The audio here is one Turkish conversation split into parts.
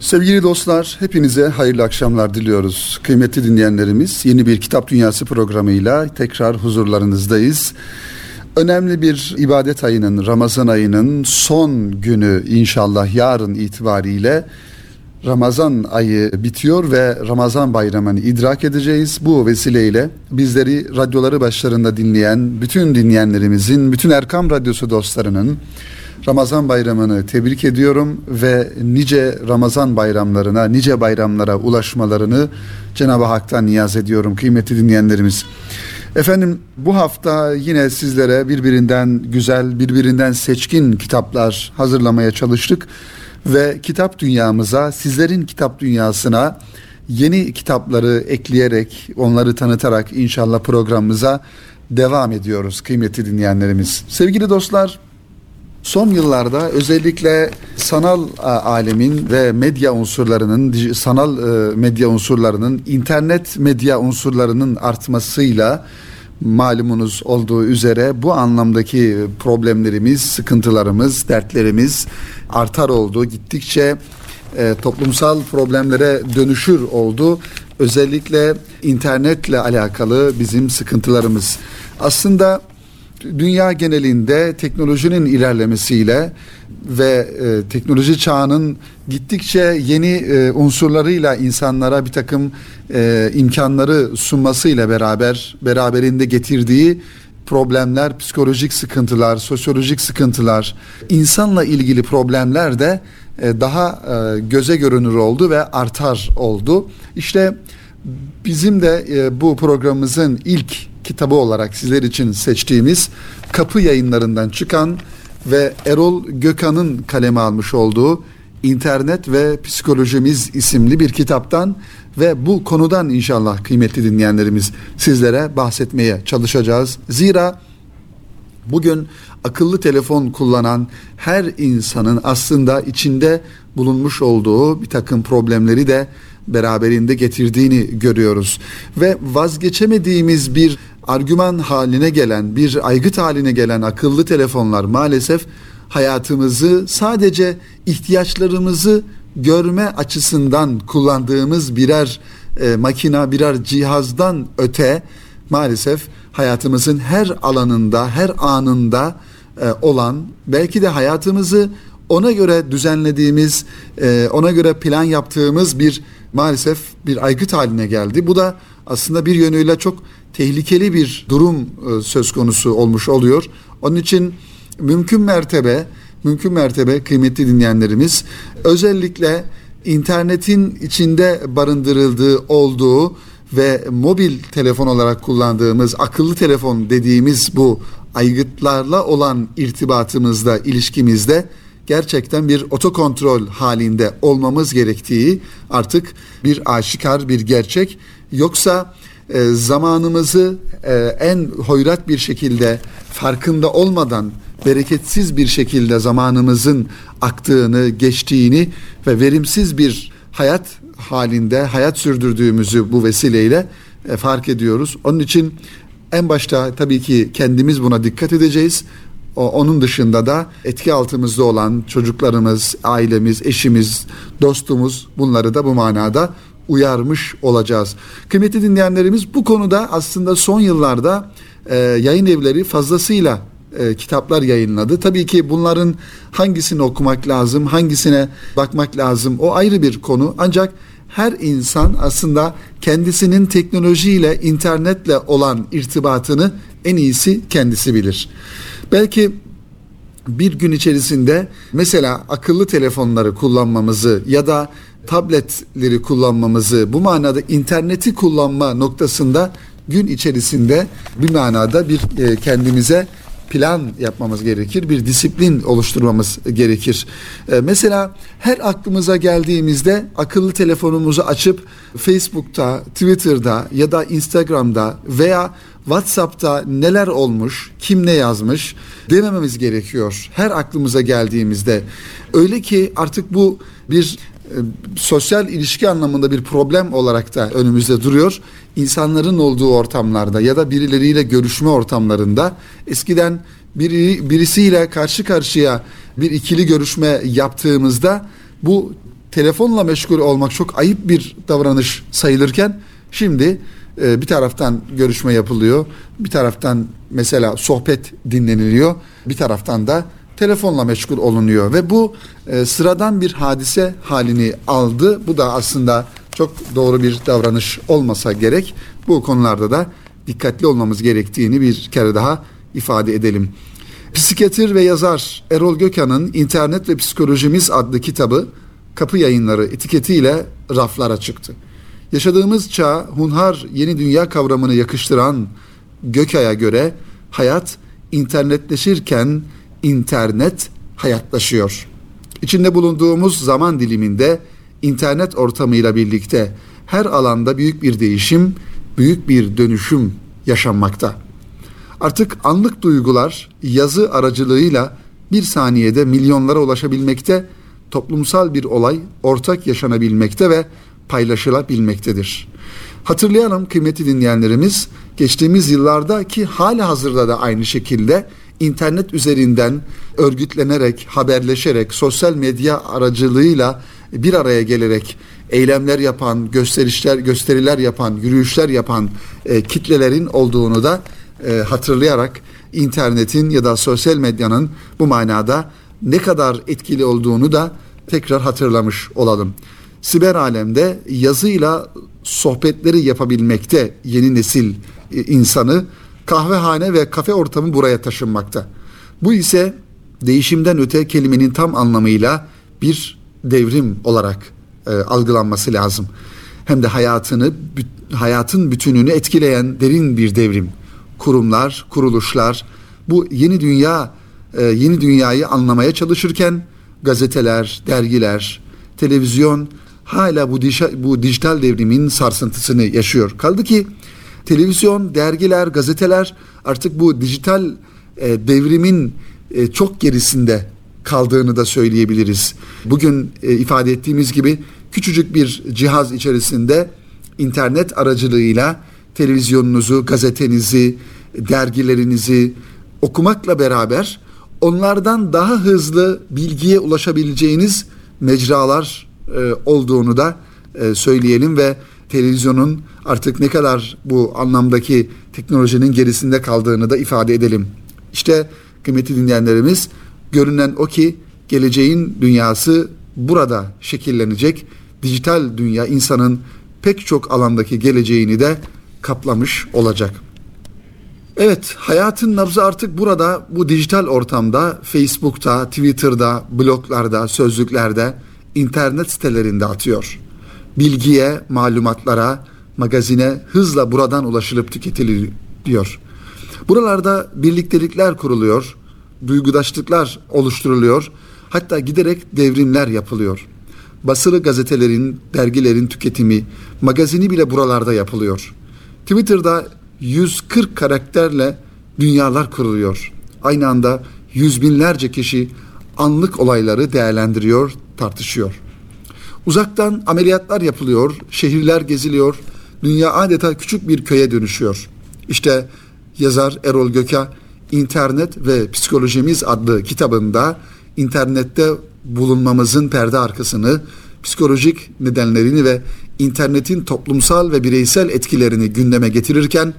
Sevgili dostlar, hepinize hayırlı akşamlar diliyoruz. Kıymetli dinleyenlerimiz, yeni bir Kitap Dünyası programıyla tekrar huzurlarınızdayız. Önemli bir ibadet ayının, Ramazan ayının son günü inşallah yarın itibariyle Ramazan ayı bitiyor ve Ramazan bayramını idrak edeceğiz. Bu vesileyle bizleri radyoları başlarında dinleyen bütün dinleyenlerimizin, bütün Erkam Radyosu dostlarının Ramazan bayramını tebrik ediyorum ve nice Ramazan bayramlarına, nice bayramlara ulaşmalarını Cenab-ı Hak'tan niyaz ediyorum kıymetli dinleyenlerimiz. Efendim bu hafta yine sizlere birbirinden güzel, birbirinden seçkin kitaplar hazırlamaya çalıştık ve kitap dünyamıza, sizlerin kitap dünyasına yeni kitapları ekleyerek, onları tanıtarak inşallah programımıza devam ediyoruz kıymetli dinleyenlerimiz. Sevgili dostlar, Son yıllarda özellikle sanal alemin ve medya unsurlarının, sanal e, medya unsurlarının, internet medya unsurlarının artmasıyla malumunuz olduğu üzere bu anlamdaki problemlerimiz, sıkıntılarımız, dertlerimiz artar oldu. Gittikçe e, toplumsal problemlere dönüşür oldu. Özellikle internetle alakalı bizim sıkıntılarımız. Aslında dünya genelinde teknolojinin ilerlemesiyle ve e, teknoloji çağının gittikçe yeni e, unsurlarıyla insanlara bir takım e, imkanları sunmasıyla beraber beraberinde getirdiği problemler, psikolojik sıkıntılar, sosyolojik sıkıntılar, insanla ilgili problemler de e, daha e, göze görünür oldu ve artar oldu. İşte bizim de e, bu programımızın ilk kitabı olarak sizler için seçtiğimiz Kapı yayınlarından çıkan ve Erol Gökhan'ın kaleme almış olduğu İnternet ve Psikolojimiz isimli bir kitaptan ve bu konudan inşallah kıymetli dinleyenlerimiz sizlere bahsetmeye çalışacağız. Zira bugün akıllı telefon kullanan her insanın aslında içinde bulunmuş olduğu bir takım problemleri de beraberinde getirdiğini görüyoruz. Ve vazgeçemediğimiz bir argüman haline gelen, bir aygıt haline gelen akıllı telefonlar maalesef hayatımızı sadece ihtiyaçlarımızı görme açısından kullandığımız birer e, makina, birer cihazdan öte maalesef hayatımızın her alanında, her anında e, olan, belki de hayatımızı ona göre düzenlediğimiz, e, ona göre plan yaptığımız bir maalesef bir aygıt haline geldi. Bu da aslında bir yönüyle çok tehlikeli bir durum e, söz konusu olmuş oluyor. Onun için mümkün mertebe mümkün mertebe kıymetli dinleyenlerimiz özellikle internetin içinde barındırıldığı olduğu ve mobil telefon olarak kullandığımız akıllı telefon dediğimiz bu aygıtlarla olan irtibatımızda, ilişkimizde gerçekten bir otokontrol halinde olmamız gerektiği artık bir aşikar bir gerçek. Yoksa e, zamanımızı e, en hoyrat bir şekilde farkında olmadan bereketsiz bir şekilde zamanımızın aktığını, geçtiğini ve verimsiz bir hayat halinde hayat sürdürdüğümüzü bu vesileyle e, fark ediyoruz. Onun için en başta tabii ki kendimiz buna dikkat edeceğiz. O, onun dışında da etki altımızda olan çocuklarımız, ailemiz, eşimiz, dostumuz bunları da bu manada uyarmış olacağız. Kıymetli dinleyenlerimiz bu konuda aslında son yıllarda e, yayın evleri fazlasıyla e, kitaplar yayınladı. Tabii ki bunların hangisini okumak lazım, hangisine bakmak lazım o ayrı bir konu. Ancak her insan aslında kendisinin teknolojiyle, internetle olan irtibatını en iyisi kendisi bilir. Belki bir gün içerisinde mesela akıllı telefonları kullanmamızı ya da tabletleri kullanmamızı bu manada interneti kullanma noktasında gün içerisinde bir manada bir e, kendimize plan yapmamız gerekir, bir disiplin oluşturmamız gerekir. Ee, mesela her aklımıza geldiğimizde akıllı telefonumuzu açıp Facebook'ta, Twitter'da ya da Instagram'da veya WhatsApp'ta neler olmuş, kim ne yazmış demememiz gerekiyor. Her aklımıza geldiğimizde. Öyle ki artık bu bir e, sosyal ilişki anlamında bir problem olarak da önümüzde duruyor. İnsanların olduğu ortamlarda ya da birileriyle görüşme ortamlarında eskiden biri, birisiyle karşı karşıya bir ikili görüşme yaptığımızda bu telefonla meşgul olmak çok ayıp bir davranış sayılırken şimdi e, bir taraftan görüşme yapılıyor, bir taraftan mesela sohbet dinleniliyor, bir taraftan da telefonla meşgul olunuyor ve bu e, sıradan bir hadise halini aldı. Bu da aslında çok doğru bir davranış olmasa gerek. Bu konularda da dikkatli olmamız gerektiğini bir kere daha ifade edelim. Psikiyatr ve yazar Erol Gökhan'ın İnternet ve Psikolojimiz adlı kitabı kapı yayınları etiketiyle raflara çıktı. Yaşadığımız çağ hunhar yeni dünya kavramını yakıştıran Gökay'a göre hayat internetleşirken internet hayatlaşıyor. İçinde bulunduğumuz zaman diliminde internet ortamıyla birlikte her alanda büyük bir değişim, büyük bir dönüşüm yaşanmakta. Artık anlık duygular yazı aracılığıyla bir saniyede milyonlara ulaşabilmekte, toplumsal bir olay ortak yaşanabilmekte ve paylaşılabilmektedir. Hatırlayalım kıymetli dinleyenlerimiz, geçtiğimiz yıllarda ki hali hazırda da aynı şekilde internet üzerinden örgütlenerek, haberleşerek, sosyal medya aracılığıyla bir araya gelerek eylemler yapan, gösterişler, gösteriler yapan, yürüyüşler yapan e, kitlelerin olduğunu da e, hatırlayarak internetin ya da sosyal medyanın bu manada ne kadar etkili olduğunu da tekrar hatırlamış olalım. Siber alemde yazıyla sohbetleri yapabilmekte yeni nesil e, insanı kahvehane ve kafe ortamı buraya taşınmakta. Bu ise değişimden öte kelimenin tam anlamıyla bir devrim olarak e, algılanması lazım. Hem de hayatını hayatın bütününü etkileyen derin bir devrim. Kurumlar, kuruluşlar bu yeni dünya e, yeni dünyayı anlamaya çalışırken gazeteler, dergiler, televizyon hala bu, bu dijital devrimin sarsıntısını yaşıyor. Kaldı ki televizyon, dergiler, gazeteler artık bu dijital e, devrimin e, çok gerisinde kaldığını da söyleyebiliriz. Bugün e, ifade ettiğimiz gibi küçücük bir cihaz içerisinde internet aracılığıyla televizyonunuzu, gazetenizi, dergilerinizi okumakla beraber onlardan daha hızlı bilgiye ulaşabileceğiniz mecralar e, olduğunu da e, söyleyelim ve televizyonun artık ne kadar bu anlamdaki teknolojinin gerisinde kaldığını da ifade edelim. İşte kıymetli dinleyenlerimiz görünen o ki geleceğin dünyası burada şekillenecek. Dijital dünya insanın pek çok alandaki geleceğini de kaplamış olacak. Evet, hayatın nabzı artık burada bu dijital ortamda, Facebook'ta, Twitter'da, bloglarda, sözlüklerde, internet sitelerinde atıyor bilgiye, malumatlara, magazine hızla buradan ulaşılıp tüketiliyor. Buralarda birliktelikler kuruluyor, duygudaşlıklar oluşturuluyor, hatta giderek devrimler yapılıyor. Basılı gazetelerin, dergilerin tüketimi, magazini bile buralarda yapılıyor. Twitter'da 140 karakterle dünyalar kuruluyor. Aynı anda yüz binlerce kişi anlık olayları değerlendiriyor, tartışıyor. Uzaktan ameliyatlar yapılıyor, şehirler geziliyor, dünya adeta küçük bir köye dönüşüyor. İşte yazar Erol Göka İnternet ve Psikolojimiz adlı kitabında internette bulunmamızın perde arkasını, psikolojik nedenlerini ve internetin toplumsal ve bireysel etkilerini gündeme getirirken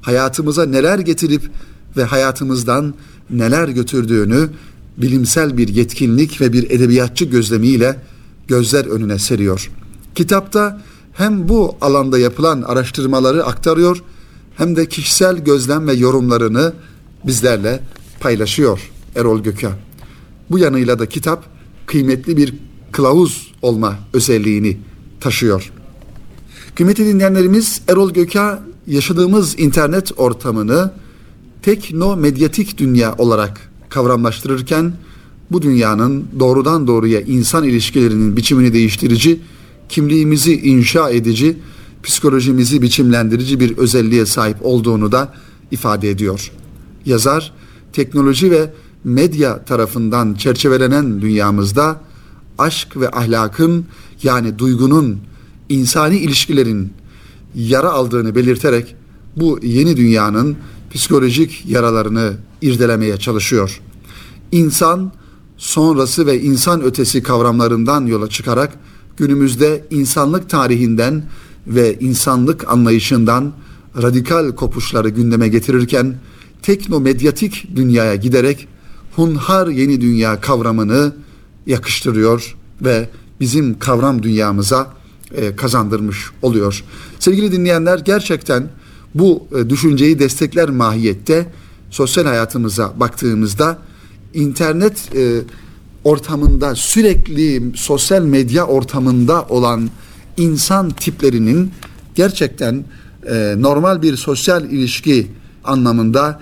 hayatımıza neler getirip ve hayatımızdan neler götürdüğünü bilimsel bir yetkinlik ve bir edebiyatçı gözlemiyle gözler önüne seriyor. Kitapta hem bu alanda yapılan araştırmaları aktarıyor hem de kişisel gözlem ve yorumlarını bizlerle paylaşıyor Erol Gökhan. Bu yanıyla da kitap kıymetli bir kılavuz olma özelliğini taşıyor. Kıymetli dinleyenlerimiz Erol Gökhan yaşadığımız internet ortamını tekno medyatik dünya olarak kavramlaştırırken bu dünyanın doğrudan doğruya insan ilişkilerinin biçimini değiştirici, kimliğimizi inşa edici, psikolojimizi biçimlendirici bir özelliğe sahip olduğunu da ifade ediyor. Yazar, teknoloji ve medya tarafından çerçevelenen dünyamızda aşk ve ahlakın yani duygunun, insani ilişkilerin yara aldığını belirterek bu yeni dünyanın psikolojik yaralarını irdelemeye çalışıyor. İnsan sonrası ve insan ötesi kavramlarından yola çıkarak günümüzde insanlık tarihinden ve insanlık anlayışından radikal kopuşları gündeme getirirken teknomedyatik dünyaya giderek hunhar yeni dünya kavramını yakıştırıyor ve bizim kavram dünyamıza e, kazandırmış oluyor. Sevgili dinleyenler gerçekten bu e, düşünceyi destekler mahiyette sosyal hayatımıza baktığımızda internet e, ortamında sürekli sosyal medya ortamında olan insan tiplerinin gerçekten e, normal bir sosyal ilişki anlamında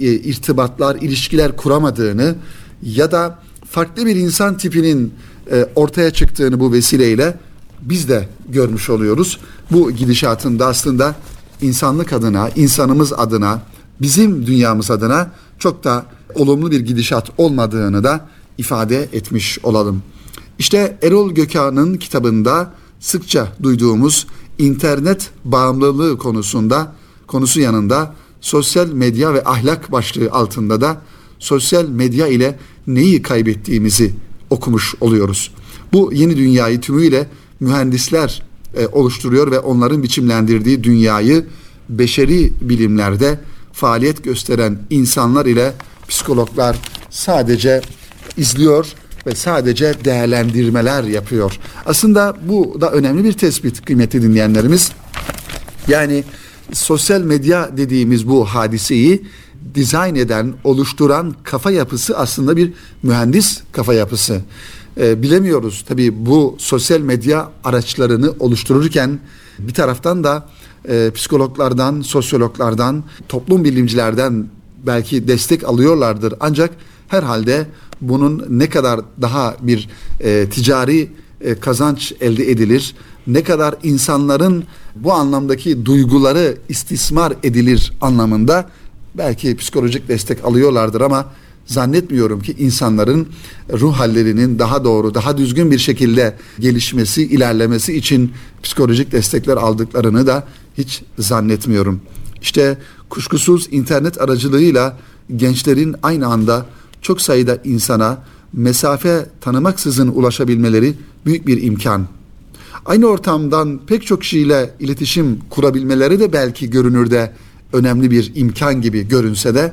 e, irtibatlar, ilişkiler kuramadığını ya da farklı bir insan tipinin e, ortaya çıktığını bu vesileyle biz de görmüş oluyoruz. Bu gidişatın da aslında insanlık adına, insanımız adına, bizim dünyamız adına çok da olumlu bir gidişat olmadığını da ifade etmiş olalım. İşte Erol Gökhan'ın kitabında sıkça duyduğumuz internet bağımlılığı konusunda konusu yanında sosyal medya ve ahlak başlığı altında da sosyal medya ile neyi kaybettiğimizi okumuş oluyoruz. Bu yeni dünyayı tümüyle mühendisler e, oluşturuyor ve onların biçimlendirdiği dünyayı beşeri bilimlerde faaliyet gösteren insanlar ile psikologlar sadece izliyor ve sadece değerlendirmeler yapıyor. Aslında bu da önemli bir tespit kıymetli dinleyenlerimiz. Yani sosyal medya dediğimiz bu hadiseyi dizayn eden, oluşturan kafa yapısı aslında bir mühendis kafa yapısı. Ee, bilemiyoruz tabii bu sosyal medya araçlarını oluştururken bir taraftan da e, psikologlardan, sosyologlardan, toplum bilimcilerden belki destek alıyorlardır. Ancak herhalde bunun ne kadar daha bir e, ticari e, kazanç elde edilir, ne kadar insanların bu anlamdaki duyguları istismar edilir anlamında belki psikolojik destek alıyorlardır ama zannetmiyorum ki insanların ruh hallerinin daha doğru, daha düzgün bir şekilde gelişmesi, ilerlemesi için psikolojik destekler aldıklarını da hiç zannetmiyorum. İşte kuşkusuz internet aracılığıyla gençlerin aynı anda çok sayıda insana mesafe tanımaksızın ulaşabilmeleri büyük bir imkan. Aynı ortamdan pek çok kişiyle iletişim kurabilmeleri de belki görünürde önemli bir imkan gibi görünse de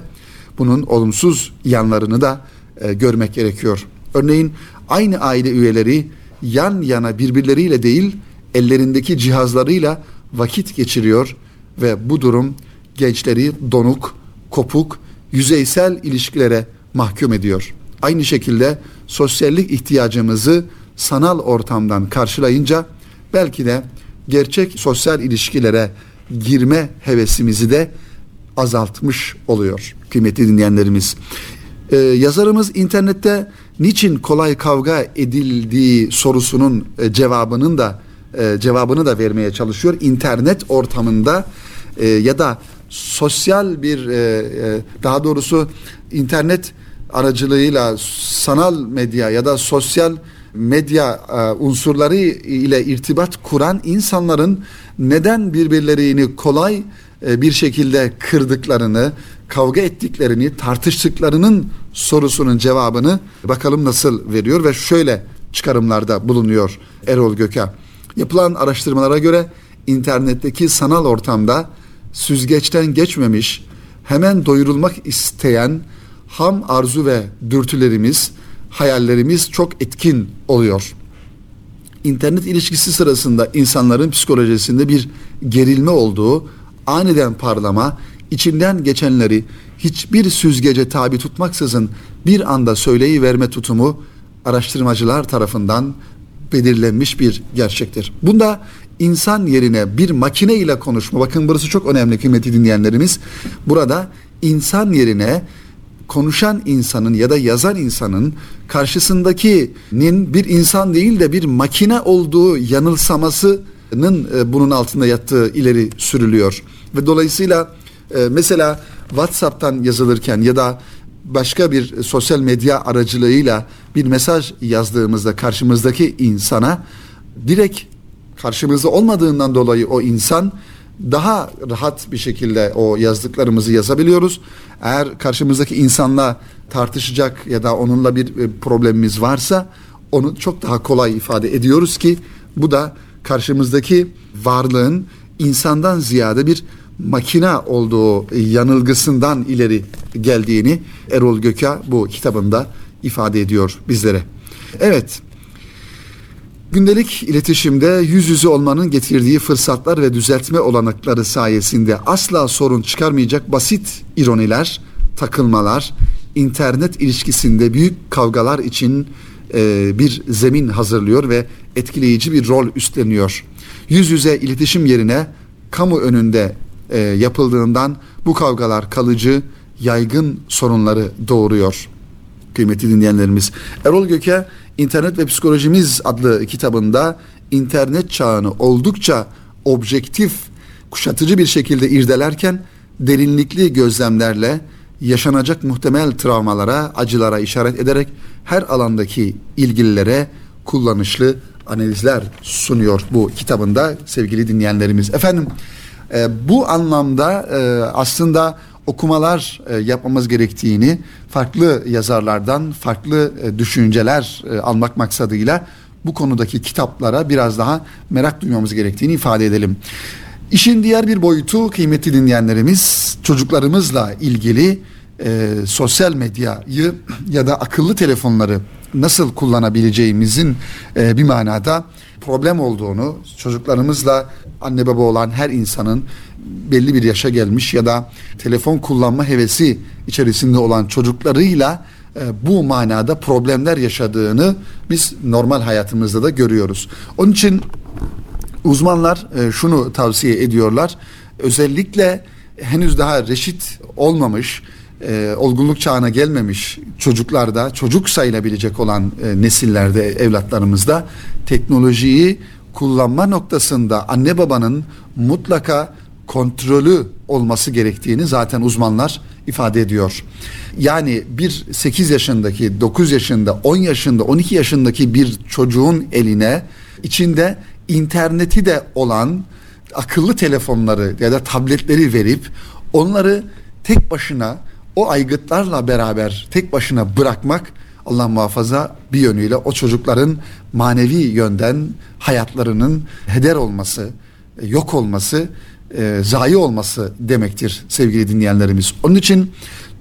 bunun olumsuz yanlarını da e, görmek gerekiyor. Örneğin aynı aile üyeleri yan yana birbirleriyle değil ellerindeki cihazlarıyla vakit geçiriyor ve bu durum gençleri donuk, kopuk, yüzeysel ilişkilere mahkum ediyor. Aynı şekilde sosyallik ihtiyacımızı sanal ortamdan karşılayınca belki de gerçek sosyal ilişkilere girme hevesimizi de azaltmış oluyor kıymetli dinleyenlerimiz. Ee, yazarımız internette niçin kolay kavga edildiği sorusunun e, cevabının da e, cevabını da vermeye çalışıyor. İnternet ortamında e, ya da sosyal bir e, e, daha doğrusu internet aracılığıyla sanal medya ya da sosyal medya e, unsurları ile irtibat kuran insanların neden birbirlerini kolay e, bir şekilde kırdıklarını, kavga ettiklerini, tartıştıklarının sorusunun cevabını bakalım nasıl veriyor ve şöyle çıkarımlarda bulunuyor Erol Göka. Yapılan araştırmalara göre internetteki sanal ortamda süzgeçten geçmemiş, hemen doyurulmak isteyen ham arzu ve dürtülerimiz, hayallerimiz çok etkin oluyor. İnternet ilişkisi sırasında insanların psikolojisinde bir gerilme olduğu, aniden parlama, içinden geçenleri hiçbir süzgece tabi tutmaksızın bir anda söyleyiverme tutumu araştırmacılar tarafından belirlenmiş bir gerçektir. Bunda insan yerine bir makine ile konuşma, bakın burası çok önemli kıymetli dinleyenlerimiz. Burada insan yerine konuşan insanın ya da yazan insanın karşısındakinin bir insan değil de bir makine olduğu yanılsamasının e, bunun altında yattığı ileri sürülüyor. Ve dolayısıyla e, mesela WhatsApp'tan yazılırken ya da başka bir sosyal medya aracılığıyla bir mesaj yazdığımızda karşımızdaki insana direkt karşımızda olmadığından dolayı o insan daha rahat bir şekilde o yazdıklarımızı yazabiliyoruz. Eğer karşımızdaki insanla tartışacak ya da onunla bir e, problemimiz varsa onu çok daha kolay ifade ediyoruz ki bu da karşımızdaki varlığın insandan ziyade bir makina olduğu yanılgısından ileri geldiğini Erol Göka bu kitabında ifade ediyor bizlere. Evet, Gündelik iletişimde yüz yüze olmanın getirdiği fırsatlar ve düzeltme olanakları sayesinde asla sorun çıkarmayacak basit ironiler, takılmalar, internet ilişkisinde büyük kavgalar için e, bir zemin hazırlıyor ve etkileyici bir rol üstleniyor. Yüz yüze iletişim yerine kamu önünde e, yapıldığından bu kavgalar kalıcı, yaygın sorunları doğuruyor. Kıymetli dinleyenlerimiz. Erol Göke İnternet ve Psikolojimiz adlı kitabında internet çağını oldukça objektif, kuşatıcı bir şekilde irdelerken derinlikli gözlemlerle yaşanacak muhtemel travmalara, acılara işaret ederek her alandaki ilgililere kullanışlı analizler sunuyor bu kitabında sevgili dinleyenlerimiz. Efendim e, bu anlamda e, aslında okumalar e, yapmamız gerektiğini farklı yazarlardan farklı e, düşünceler e, almak maksadıyla bu konudaki kitaplara biraz daha merak duymamız gerektiğini ifade edelim. İşin diğer bir boyutu kıymetli dinleyenlerimiz çocuklarımızla ilgili e, sosyal medyayı ya da akıllı telefonları nasıl kullanabileceğimizin e, bir manada problem olduğunu çocuklarımızla anne baba olan her insanın belli bir yaşa gelmiş ya da telefon kullanma hevesi içerisinde olan çocuklarıyla e, bu manada problemler yaşadığını biz normal hayatımızda da görüyoruz. Onun için uzmanlar e, şunu tavsiye ediyorlar. Özellikle henüz daha reşit olmamış, e, olgunluk çağına gelmemiş çocuklarda, çocuk sayılabilecek olan e, nesillerde, evlatlarımızda teknolojiyi kullanma noktasında anne babanın mutlaka kontrolü olması gerektiğini zaten uzmanlar ifade ediyor. Yani bir 8 yaşındaki, 9 yaşında, 10 yaşında, 12 yaşındaki bir çocuğun eline içinde interneti de olan akıllı telefonları ya da tabletleri verip onları tek başına o aygıtlarla beraber tek başına bırakmak Allah muhafaza bir yönüyle o çocukların manevi yönden hayatlarının heder olması, yok olması e, zayi olması demektir sevgili dinleyenlerimiz. Onun için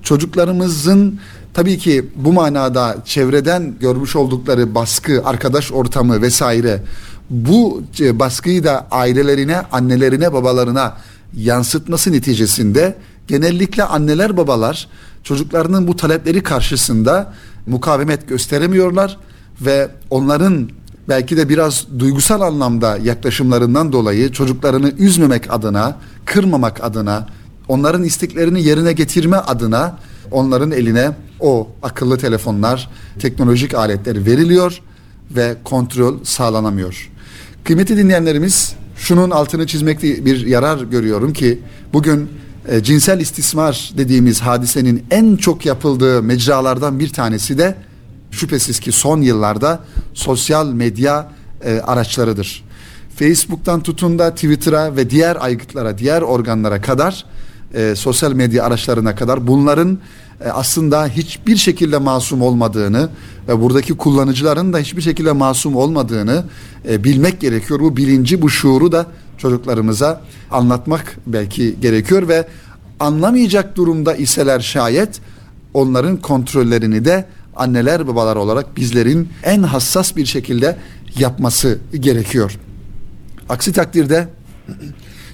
çocuklarımızın tabii ki bu manada çevreden görmüş oldukları baskı, arkadaş ortamı vesaire bu e, baskıyı da ailelerine, annelerine, babalarına yansıtması neticesinde genellikle anneler babalar çocuklarının bu talepleri karşısında mukavemet gösteremiyorlar ve onların belki de biraz duygusal anlamda yaklaşımlarından dolayı çocuklarını üzmemek adına, kırmamak adına, onların isteklerini yerine getirme adına onların eline o akıllı telefonlar, teknolojik aletler veriliyor ve kontrol sağlanamıyor. Kıymetli dinleyenlerimiz şunun altını çizmekte bir yarar görüyorum ki bugün e, cinsel istismar dediğimiz hadisenin en çok yapıldığı mecralardan bir tanesi de şüphesiz ki son yıllarda sosyal medya e, araçlarıdır. Facebook'tan tutun da Twitter'a ve diğer aygıtlara, diğer organlara kadar e, sosyal medya araçlarına kadar bunların e, aslında hiçbir şekilde masum olmadığını ve buradaki kullanıcıların da hiçbir şekilde masum olmadığını e, bilmek gerekiyor. Bu bilinci, bu şuuru da çocuklarımıza anlatmak belki gerekiyor ve anlamayacak durumda iseler şayet onların kontrollerini de anneler babalar olarak bizlerin en hassas bir şekilde yapması gerekiyor. Aksi takdirde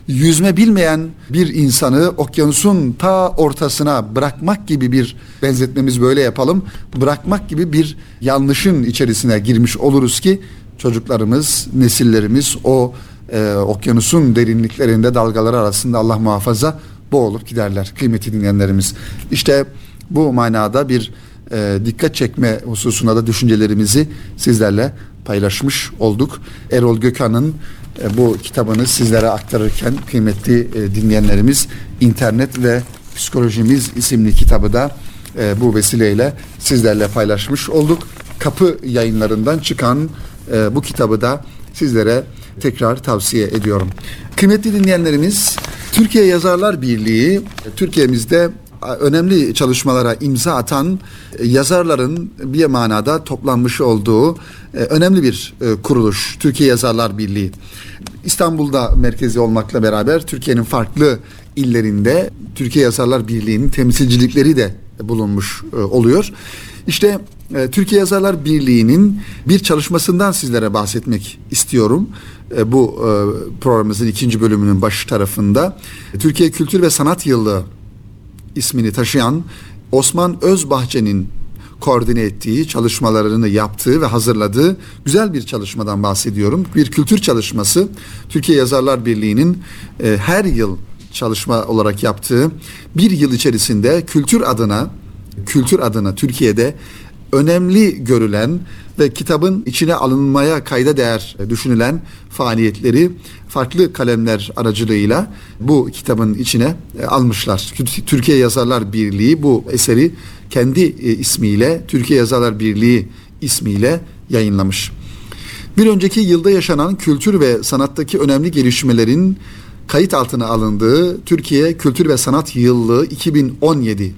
yüzme bilmeyen bir insanı okyanusun ta ortasına bırakmak gibi bir benzetmemiz böyle yapalım. Bırakmak gibi bir yanlışın içerisine girmiş oluruz ki çocuklarımız, nesillerimiz o e, okyanusun derinliklerinde dalgalar arasında Allah muhafaza boğulup giderler kıymetli dinleyenlerimiz. İşte bu manada bir e, dikkat çekme hususuna da düşüncelerimizi sizlerle paylaşmış olduk. Erol Gökhan'ın e, bu kitabını sizlere aktarırken kıymetli e, dinleyenlerimiz internet ve psikolojimiz isimli kitabı da e, bu vesileyle sizlerle paylaşmış olduk. Kapı yayınlarından çıkan e, bu kitabı da sizlere tekrar tavsiye ediyorum. Kıymetli dinleyenlerimiz Türkiye Yazarlar Birliği Türkiye'mizde önemli çalışmalara imza atan e, yazarların bir manada toplanmış olduğu e, önemli bir e, kuruluş Türkiye Yazarlar Birliği. İstanbul'da merkezi olmakla beraber Türkiye'nin farklı illerinde Türkiye Yazarlar Birliği'nin temsilcilikleri de bulunmuş oluyor. İşte Türkiye Yazarlar Birliği'nin bir çalışmasından sizlere bahsetmek istiyorum. Bu programımızın ikinci bölümünün baş tarafında Türkiye Kültür ve Sanat Yılı ismini taşıyan Osman Özbahçe'nin koordine ettiği, çalışmalarını yaptığı ve hazırladığı güzel bir çalışmadan bahsediyorum. Bir kültür çalışması. Türkiye Yazarlar Birliği'nin e, her yıl çalışma olarak yaptığı bir yıl içerisinde kültür adına kültür adına Türkiye'de önemli görülen ve kitabın içine alınmaya kayda değer düşünülen faaliyetleri farklı kalemler aracılığıyla bu kitabın içine e, almışlar. Türkiye Yazarlar Birliği bu eseri kendi e, ismiyle Türkiye Yazarlar Birliği ismiyle yayınlamış. Bir önceki yılda yaşanan kültür ve sanattaki önemli gelişmelerin kayıt altına alındığı Türkiye Kültür ve Sanat Yıllığı 2017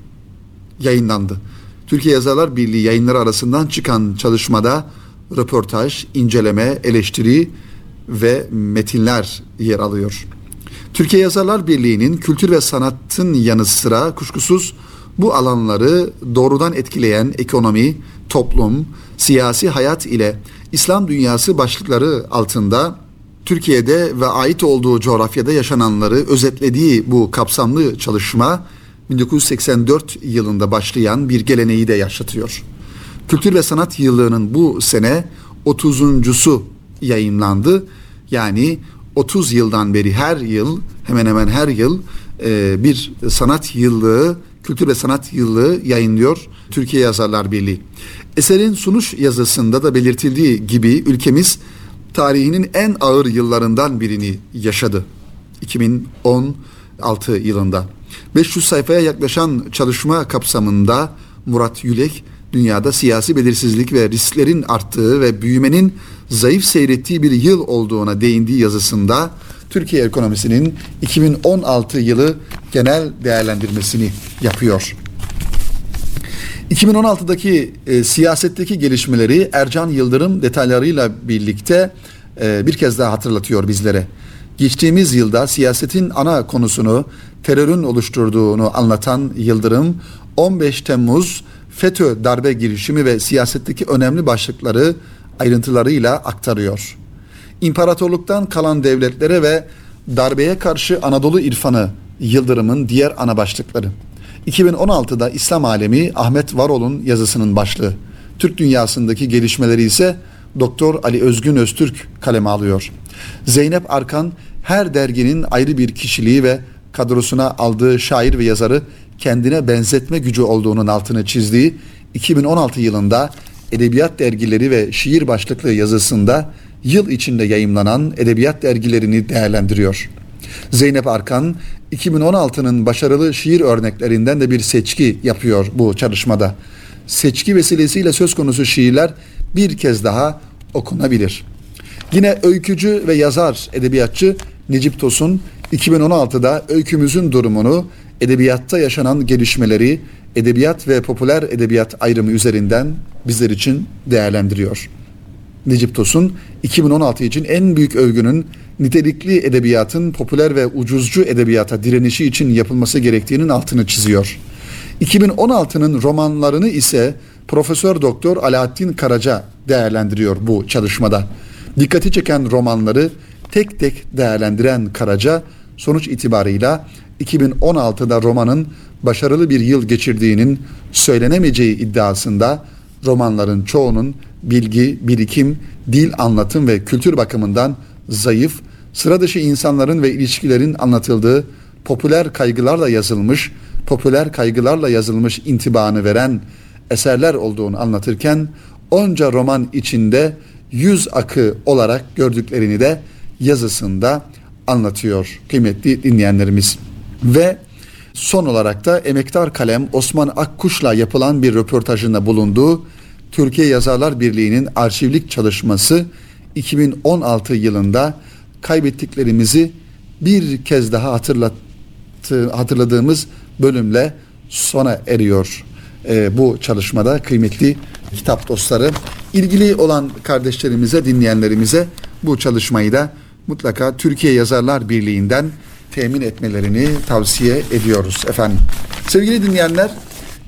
yayınlandı. Türkiye Yazarlar Birliği yayınları arasından çıkan çalışmada röportaj, inceleme, eleştiri ve metinler yer alıyor. Türkiye Yazarlar Birliği'nin kültür ve sanatın yanı sıra kuşkusuz bu alanları doğrudan etkileyen ekonomi, toplum, siyasi hayat ile İslam dünyası başlıkları altında Türkiye'de ve ait olduğu coğrafyada yaşananları özetlediği bu kapsamlı çalışma 1984 yılında başlayan bir geleneği de yaşatıyor. Kültür ve Sanat Yıllığı'nın bu sene 30.sü yayınlandı. Yani 30 yıldan beri her yıl hemen hemen her yıl e, bir sanat yıllığı, kültür ve sanat yıllığı yayınlıyor Türkiye Yazarlar Birliği. Eserin sunuş yazısında da belirtildiği gibi ülkemiz tarihinin en ağır yıllarından birini yaşadı. 2016 yılında. 500 sayfaya yaklaşan çalışma kapsamında Murat Yülek dünyada siyasi belirsizlik ve risklerin arttığı ve büyümenin zayıf seyrettiği bir yıl olduğuna değindiği yazısında Türkiye ekonomisinin 2016 yılı genel değerlendirmesini yapıyor. 2016'daki e, siyasetteki gelişmeleri Ercan Yıldırım detaylarıyla birlikte e, bir kez daha hatırlatıyor bizlere. Geçtiğimiz yılda siyasetin ana konusunu terörün oluşturduğunu anlatan Yıldırım 15 Temmuz FETÖ darbe girişimi ve siyasetteki önemli başlıkları ayrıntılarıyla aktarıyor. İmparatorluktan kalan devletlere ve darbeye karşı Anadolu irfanı Yıldırım'ın diğer ana başlıkları. 2016'da İslam alemi Ahmet Varol'un yazısının başlığı. Türk dünyasındaki gelişmeleri ise Doktor Ali Özgün Öztürk kaleme alıyor. Zeynep Arkan her derginin ayrı bir kişiliği ve kadrosuna aldığı şair ve yazarı kendine benzetme gücü olduğunun altını çizdiği 2016 yılında edebiyat dergileri ve şiir başlıklı yazısında yıl içinde yayımlanan edebiyat dergilerini değerlendiriyor. Zeynep Arkan 2016'nın başarılı şiir örneklerinden de bir seçki yapıyor bu çalışmada. Seçki vesilesiyle söz konusu şiirler bir kez daha okunabilir. Yine öykücü ve yazar edebiyatçı Necip Tosun 2016'da öykümüzün durumunu, edebiyatta yaşanan gelişmeleri, edebiyat ve popüler edebiyat ayrımı üzerinden bizler için değerlendiriyor. Necip Tosun 2016 için en büyük övgünün nitelikli edebiyatın popüler ve ucuzcu edebiyata direnişi için yapılması gerektiğinin altını çiziyor. 2016'nın romanlarını ise Profesör Doktor Alaaddin Karaca değerlendiriyor bu çalışmada. Dikkati çeken romanları tek tek değerlendiren Karaca sonuç itibarıyla 2016'da romanın başarılı bir yıl geçirdiğinin söylenemeyeceği iddiasında romanların çoğunun bilgi, birikim, dil anlatım ve kültür bakımından zayıf, sıra dışı insanların ve ilişkilerin anlatıldığı popüler kaygılarla yazılmış, popüler kaygılarla yazılmış intibanı veren eserler olduğunu anlatırken onca roman içinde yüz akı olarak gördüklerini de yazısında anlatıyor kıymetli dinleyenlerimiz. Ve son olarak da emektar kalem Osman Akkuş'la yapılan bir röportajında bulunduğu Türkiye Yazarlar Birliği'nin arşivlik çalışması 2016 yılında kaybettiklerimizi bir kez daha hatırlattı, hatırladığımız bölümle sona eriyor e, bu çalışmada kıymetli kitap dostları. İlgili olan kardeşlerimize, dinleyenlerimize bu çalışmayı da mutlaka Türkiye Yazarlar Birliği'nden temin etmelerini tavsiye ediyoruz efendim. Sevgili dinleyenler,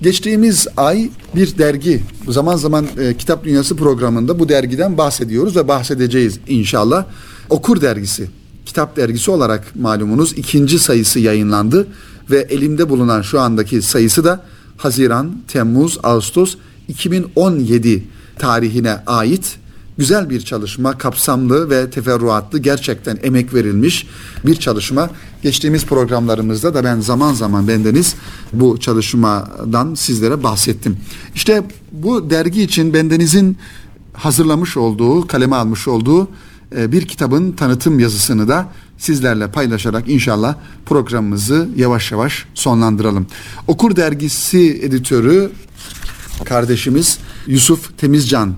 geçtiğimiz ay bir dergi, zaman zaman e, Kitap Dünyası programında bu dergiden bahsediyoruz ve bahsedeceğiz inşallah. Okur dergisi, kitap dergisi olarak malumunuz ikinci sayısı yayınlandı ve elimde bulunan şu andaki sayısı da Haziran, Temmuz, Ağustos 2017 tarihine ait güzel bir çalışma, kapsamlı ve teferruatlı, gerçekten emek verilmiş bir çalışma. Geçtiğimiz programlarımızda da ben zaman zaman bendeniz bu çalışmadan sizlere bahsettim. İşte bu dergi için bendenizin hazırlamış olduğu, kaleme almış olduğu e, bir kitabın tanıtım yazısını da sizlerle paylaşarak inşallah programımızı yavaş yavaş sonlandıralım. Okur dergisi editörü kardeşimiz Yusuf Temizcan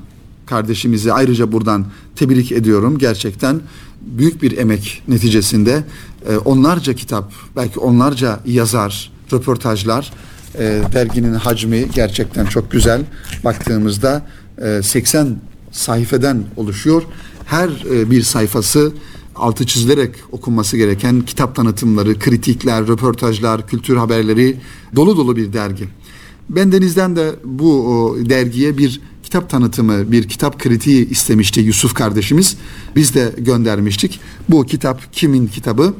kardeşimizi ayrıca buradan tebrik ediyorum. Gerçekten büyük bir emek neticesinde e, onlarca kitap, belki onlarca yazar, röportajlar, e, derginin hacmi gerçekten çok güzel. Baktığımızda e, 80 sayfeden oluşuyor. Her e, bir sayfası altı çizilerek okunması gereken kitap tanıtımları, kritikler, röportajlar, kültür haberleri dolu dolu bir dergi. Bendenizden de bu dergiye bir kitap tanıtımı, bir kitap kritiği istemişti Yusuf kardeşimiz. Biz de göndermiştik. Bu kitap kimin kitabı?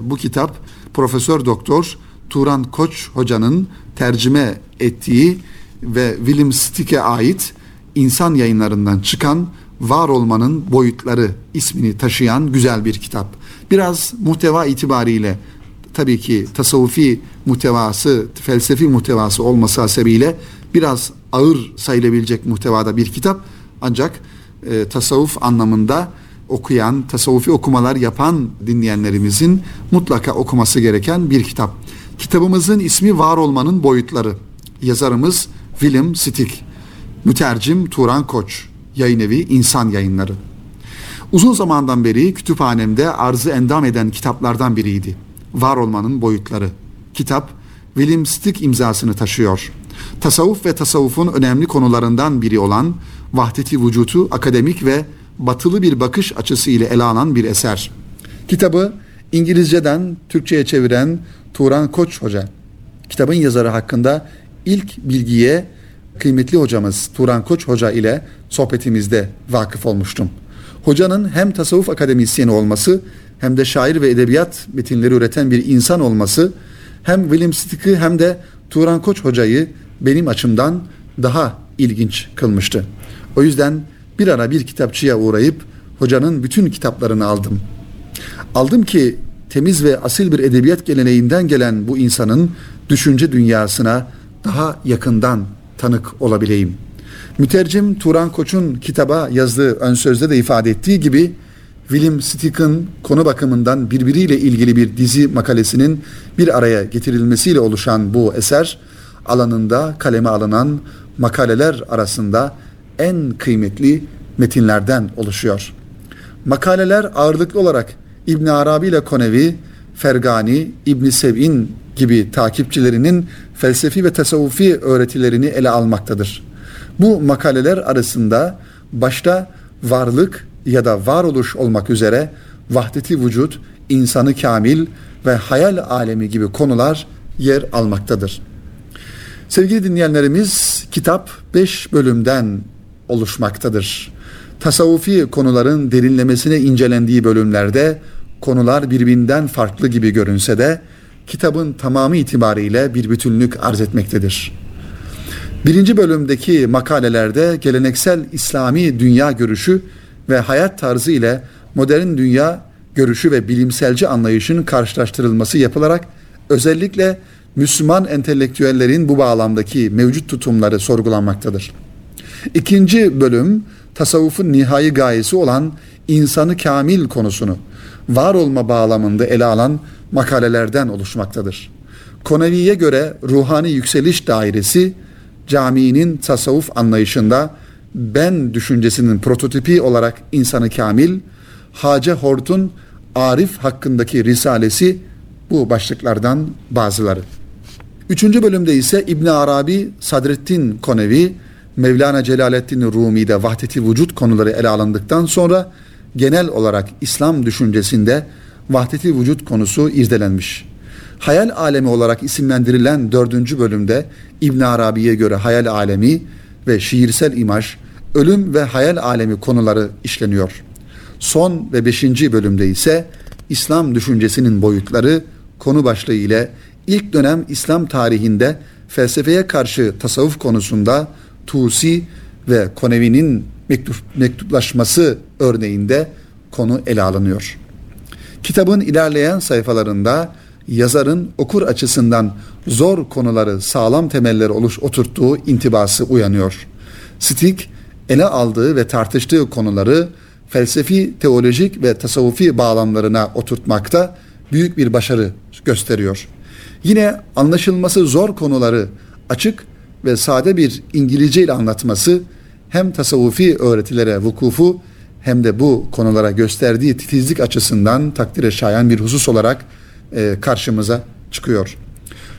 Bu kitap Profesör Doktor Turan Koç hocanın tercüme ettiği ve William Stick'e ait insan yayınlarından çıkan Var Olmanın Boyutları ismini taşıyan güzel bir kitap. Biraz muhteva itibariyle tabii ki tasavvufi muhtevası, felsefi muhtevası olması hasebiyle biraz ağır sayılabilecek muhtevada bir kitap. Ancak e, tasavvuf anlamında okuyan, tasavvufi okumalar yapan dinleyenlerimizin mutlaka okuması gereken bir kitap. Kitabımızın ismi Var Olmanın Boyutları. Yazarımız William Stick. Mütercim Turan Koç. Yayın evi İnsan Yayınları. Uzun zamandan beri kütüphanemde arzı endam eden kitaplardan biriydi. Var Olmanın Boyutları. Kitap William Stick imzasını taşıyor. Tasavvuf ve tasavvufun önemli konularından biri olan vahdeti vücutu akademik ve batılı bir bakış açısı ile ele alan bir eser. Kitabı İngilizceden Türkçe'ye çeviren Turan Koç Hoca. Kitabın yazarı hakkında ilk bilgiye kıymetli hocamız Turan Koç Hoca ile sohbetimizde vakıf olmuştum. Hocanın hem tasavvuf akademisyeni olması hem de şair ve edebiyat metinleri üreten bir insan olması hem William Stick'i hem de Turan Koç hocayı benim açımdan daha ilginç kılmıştı. O yüzden bir ara bir kitapçıya uğrayıp hocanın bütün kitaplarını aldım. Aldım ki temiz ve asil bir edebiyat geleneğinden gelen bu insanın düşünce dünyasına daha yakından tanık olabileyim. Mütercim Turan Koç'un kitaba yazdığı ön sözde de ifade ettiği gibi William Stick'ın konu bakımından birbiriyle ilgili bir dizi makalesinin bir araya getirilmesiyle oluşan bu eser alanında kaleme alınan makaleler arasında en kıymetli metinlerden oluşuyor. Makaleler ağırlıklı olarak İbn Arabi ile Konevi, Fergani, İbn Sev'in gibi takipçilerinin felsefi ve tasavvufi öğretilerini ele almaktadır. Bu makaleler arasında başta varlık ya da varoluş olmak üzere vahdeti vücut, insanı kamil ve hayal alemi gibi konular yer almaktadır. Sevgili dinleyenlerimiz kitap 5 bölümden oluşmaktadır. Tasavvufi konuların derinlemesine incelendiği bölümlerde konular birbirinden farklı gibi görünse de kitabın tamamı itibariyle bir bütünlük arz etmektedir. Birinci bölümdeki makalelerde geleneksel İslami dünya görüşü ve hayat tarzı ile modern dünya görüşü ve bilimselci anlayışın karşılaştırılması yapılarak özellikle Müslüman entelektüellerin bu bağlamdaki mevcut tutumları sorgulanmaktadır. İkinci bölüm tasavvufun nihai gayesi olan insanı kamil konusunu var olma bağlamında ele alan makalelerden oluşmaktadır. Konevi'ye göre ruhani yükseliş dairesi caminin tasavvuf anlayışında ben düşüncesinin prototipi olarak insanı kamil, Hace Hort'un Arif hakkındaki risalesi bu başlıklardan bazıları. Üçüncü bölümde ise İbn Arabi, Sadrettin Konevi, Mevlana Celaleddin Rumi'de vahdeti vücut konuları ele alındıktan sonra genel olarak İslam düşüncesinde vahdeti vücut konusu irdelenmiş. Hayal alemi olarak isimlendirilen dördüncü bölümde İbn Arabi'ye göre hayal alemi ve şiirsel imaj, ölüm ve hayal alemi konuları işleniyor. Son ve beşinci bölümde ise İslam düşüncesinin boyutları konu başlığı ile ilk dönem İslam tarihinde felsefeye karşı tasavvuf konusunda Tusi ve Konevi'nin mektup, mektuplaşması örneğinde konu ele alınıyor. Kitabın ilerleyen sayfalarında yazarın okur açısından zor konuları sağlam temeller oluş oturttuğu intibası uyanıyor. Stick ele aldığı ve tartıştığı konuları felsefi, teolojik ve tasavvufi bağlamlarına oturtmakta büyük bir başarı gösteriyor. Yine anlaşılması zor konuları açık ve sade bir İngilizce ile anlatması hem tasavvufi öğretilere vukufu hem de bu konulara gösterdiği titizlik açısından takdire şayan bir husus olarak e, karşımıza çıkıyor.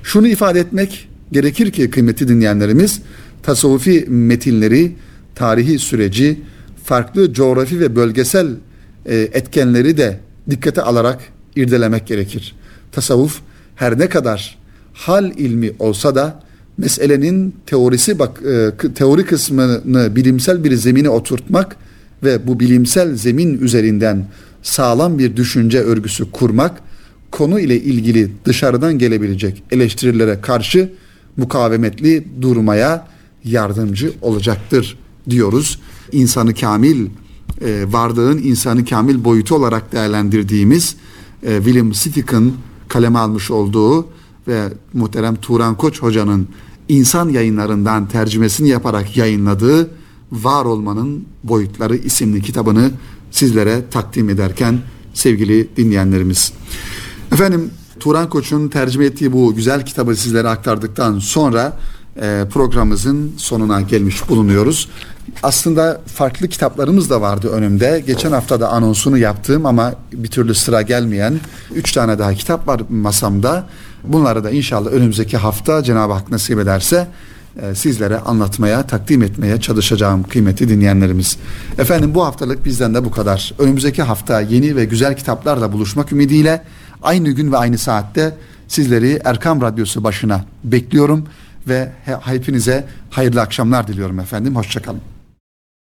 Şunu ifade etmek gerekir ki kıymetli dinleyenlerimiz tasavvufi metinleri, tarihi süreci, farklı coğrafi ve bölgesel e, etkenleri de dikkate alarak irdelemek gerekir. Tasavvuf her ne kadar hal ilmi olsa da meselenin teorisi bak e, teori kısmını bilimsel bir zemine oturtmak ve bu bilimsel zemin üzerinden sağlam bir düşünce örgüsü kurmak konu ile ilgili dışarıdan gelebilecek eleştirilere karşı mukavemetli durmaya yardımcı olacaktır diyoruz. İnsanı kamil e, vardığın insanı kamil boyutu olarak değerlendirdiğimiz e, William Stick'ın kaleme almış olduğu ve muhterem Turan Koç hocanın insan yayınlarından tercümesini yaparak yayınladığı Var Olmanın Boyutları isimli kitabını sizlere takdim ederken sevgili dinleyenlerimiz. Efendim Turan Koç'un tercüme ettiği bu güzel kitabı sizlere aktardıktan sonra e, programımızın sonuna gelmiş bulunuyoruz. Aslında farklı kitaplarımız da vardı önümde. Geçen hafta da anonsunu yaptığım ama bir türlü sıra gelmeyen üç tane daha kitap var masamda. Bunları da inşallah önümüzdeki hafta Cenab-ı Hak nasip ederse e, sizlere anlatmaya, takdim etmeye çalışacağım kıymeti dinleyenlerimiz. Efendim bu haftalık bizden de bu kadar. Önümüzdeki hafta yeni ve güzel kitaplarla buluşmak ümidiyle aynı gün ve aynı saatte sizleri Erkam Radyosu başına bekliyorum ve hepinize hayırlı akşamlar diliyorum efendim. Hoşçakalın.